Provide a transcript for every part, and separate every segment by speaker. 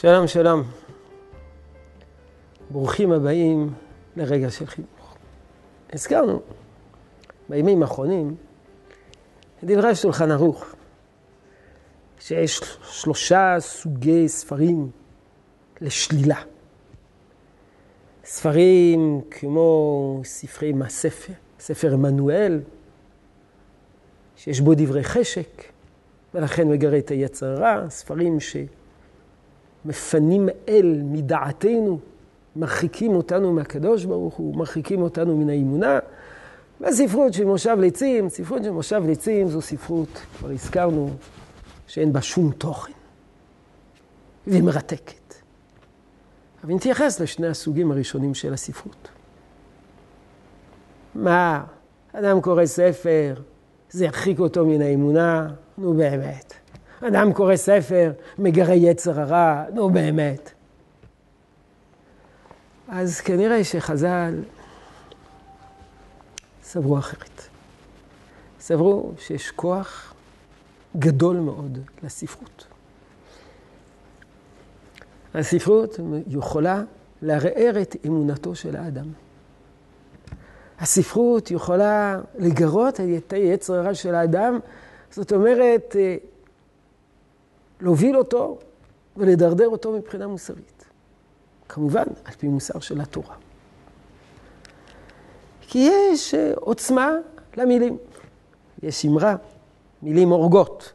Speaker 1: שלום, שלום. ברוכים הבאים לרגע של חינוך. הזכרנו בימים האחרונים דברי שולחן ערוך, שיש שלושה סוגי ספרים לשלילה. ספרים כמו ספרי מהספר, ספר עמנואל, שיש בו דברי חשק, ולכן מגרה את היצר הרע, ספרים ש... מפנים אל מדעתנו, מרחיקים אותנו מהקדוש ברוך הוא, מרחיקים אותנו מן האמונה. והספרות של מושב לצים, ספרות של מושב לצים זו ספרות, כבר הזכרנו, שאין בה שום תוכן, והיא מרתקת. אבל נתייחס לשני הסוגים הראשונים של הספרות. מה, אדם קורא ספר, זה ירחיק אותו מן האמונה? נו באמת. אדם קורא ספר, מגרה יצר הרע, נו באמת. אז כנראה שחז"ל סברו אחרת. סברו שיש כוח גדול מאוד לספרות. הספרות יכולה לערער את אמונתו של האדם. הספרות יכולה לגרות את היצר הרע של האדם, זאת אומרת, להוביל אותו ולדרדר אותו מבחינה מוסרית. כמובן, על פי מוסר של התורה. כי יש אה, עוצמה למילים. יש אמרה, מילים הורגות.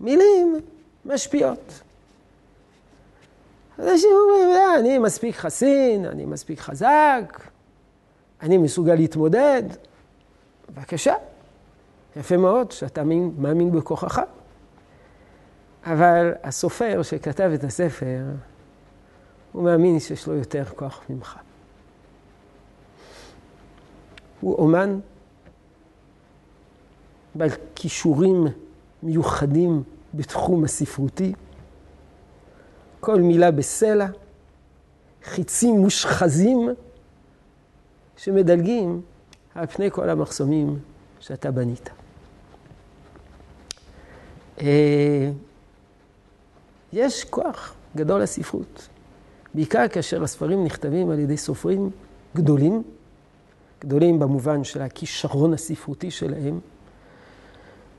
Speaker 1: מילים משפיעות. אנשים אומרים, אה, אני מספיק חסין, אני מספיק חזק, אני מסוגל להתמודד. בבקשה, יפה מאוד שאתה מאמין בכוחך. אבל הסופר שכתב את הספר, הוא מאמין שיש לו יותר כוח ממך. הוא אומן בעל כישורים מיוחדים בתחום הספרותי, כל מילה בסלע, חיצים מושחזים שמדלגים על פני כל המחסומים שאתה בנית. אה, יש כוח גדול לספרות, בעיקר כאשר הספרים נכתבים על ידי סופרים גדולים, גדולים במובן של הכישרון הספרותי שלהם,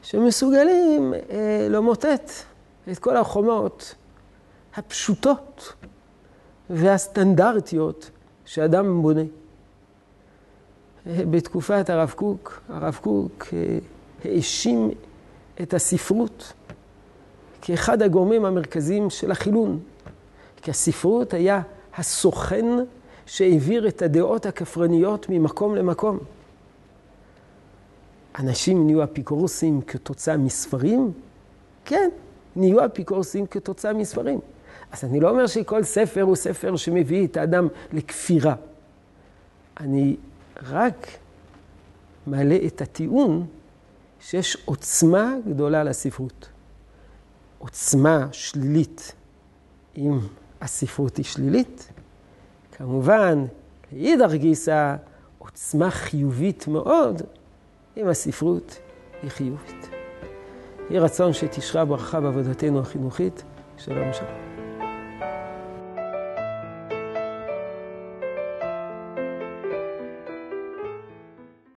Speaker 1: שמסוגלים אה, למוטט את כל החומות הפשוטות והסטנדרטיות שאדם בונה. בתקופת הרב קוק, הרב קוק אה, האשים את הספרות כאחד הגורמים המרכזיים של החילון. כי הספרות היה הסוכן שהעביר את הדעות הכפרניות ממקום למקום. אנשים נהיו אפיקורסים כתוצאה מספרים? כן, נהיו אפיקורסים כתוצאה מספרים. אז אני לא אומר שכל ספר הוא ספר שמביא את האדם לכפירה. אני רק מעלה את הטיעון שיש עוצמה גדולה לספרות. עוצמה שלילית אם הספרות היא שלילית, כמובן, לאידך גיסא, עוצמה חיובית מאוד אם הספרות היא חיובית. יהי רצון שתשרה ברכה בעבודתנו החינוכית. שלום שלום.